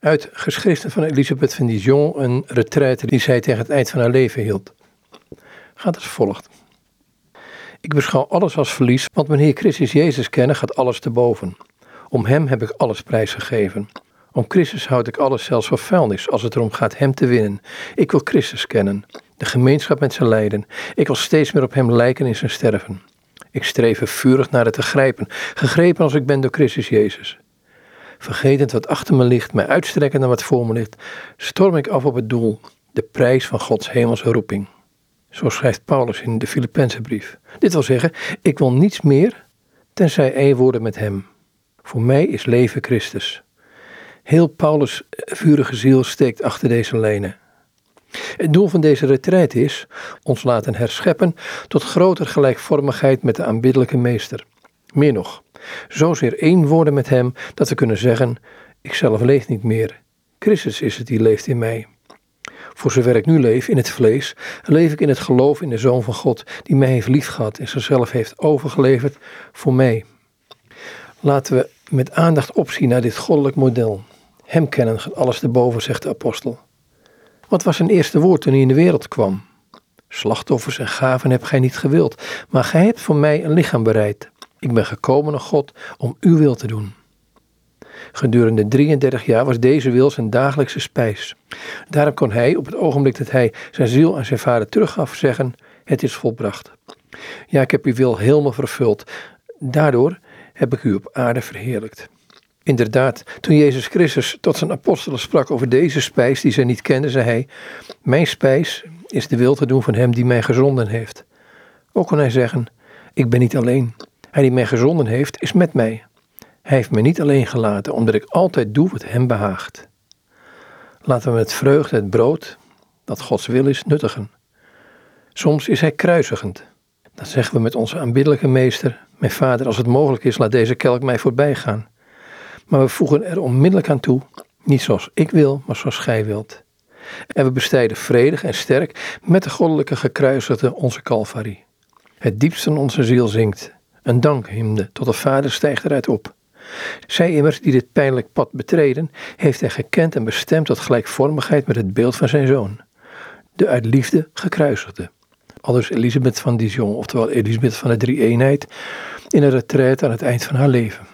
Uit geschriften van Elisabeth van Dijon, een retraite die zij tegen het eind van haar leven hield. Gaat als volgt. Ik beschouw alles als verlies, want wanneer Christus Jezus kennen gaat alles te boven. Om Hem heb ik alles prijsgegeven. Om Christus houd ik alles zelfs voor vuilnis als het erom gaat Hem te winnen. Ik wil Christus kennen, de gemeenschap met zijn lijden. Ik wil steeds meer op Hem lijken in zijn sterven. Ik streef vurig naar het te grijpen, gegrepen als ik ben door Christus Jezus. Vergetend wat achter me ligt, mij uitstrekkend naar wat voor me ligt, storm ik af op het doel, de prijs van Gods hemelse roeping. Zo schrijft Paulus in de Filippense brief. Dit wil zeggen, ik wil niets meer tenzij één worden met Hem. Voor mij is leven Christus. Heel Paulus' vurige ziel steekt achter deze lijnen. Het doel van deze retreat is ons laten herscheppen tot groter gelijkvormigheid met de aanbiddelijke meester. Meer nog, zozeer één worden met hem dat we kunnen zeggen: Ik zelf leef niet meer. Christus is het die leeft in mij. Voor zover ik nu leef in het vlees, leef ik in het geloof in de Zoon van God, die mij heeft liefgehad en zichzelf heeft overgeleverd voor mij. Laten we met aandacht opzien naar dit goddelijk model. Hem kennen gaat alles te boven, zegt de apostel. Wat was zijn eerste woord toen hij in de wereld kwam? Slachtoffers en gaven heb gij niet gewild, maar gij hebt voor mij een lichaam bereid. Ik ben gekomen naar God om uw wil te doen. Gedurende 33 jaar was deze wil zijn dagelijkse spijs. Daarom kon hij, op het ogenblik dat hij zijn ziel aan zijn vader teruggaf, zeggen: Het is volbracht. Ja, ik heb uw wil helemaal vervuld. Daardoor heb ik u op aarde verheerlijkt. Inderdaad, toen Jezus Christus tot zijn apostelen sprak over deze spijs die zij niet kenden, zei hij: Mijn spijs is de wil te doen van hem die mij gezonden heeft. Ook kon hij zeggen: Ik ben niet alleen. Hij die mij gezonden heeft, is met mij. Hij heeft me niet alleen gelaten, omdat ik altijd doe wat hem behaagt. Laten we met vreugde het brood, dat Gods wil is, nuttigen. Soms is hij kruisigend. Dat zeggen we met onze aanbiddelijke meester: Mijn vader, als het mogelijk is, laat deze kelk mij voorbij gaan. Maar we voegen er onmiddellijk aan toe, niet zoals ik wil, maar zoals gij wilt. En we bestijden vredig en sterk met de goddelijke gekruisigde onze Calvarie. Het diepst van onze ziel zingt. Een dankhymne tot de Vader stijgt eruit op. Zij immers die dit pijnlijk pad betreden, heeft hij gekend en bestemd tot gelijkvormigheid met het beeld van zijn zoon. De uit liefde gekruisigde. Aldus Elisabeth van Dijon, oftewel Elisabeth van de Drie Eenheid, in een retraite aan het eind van haar leven.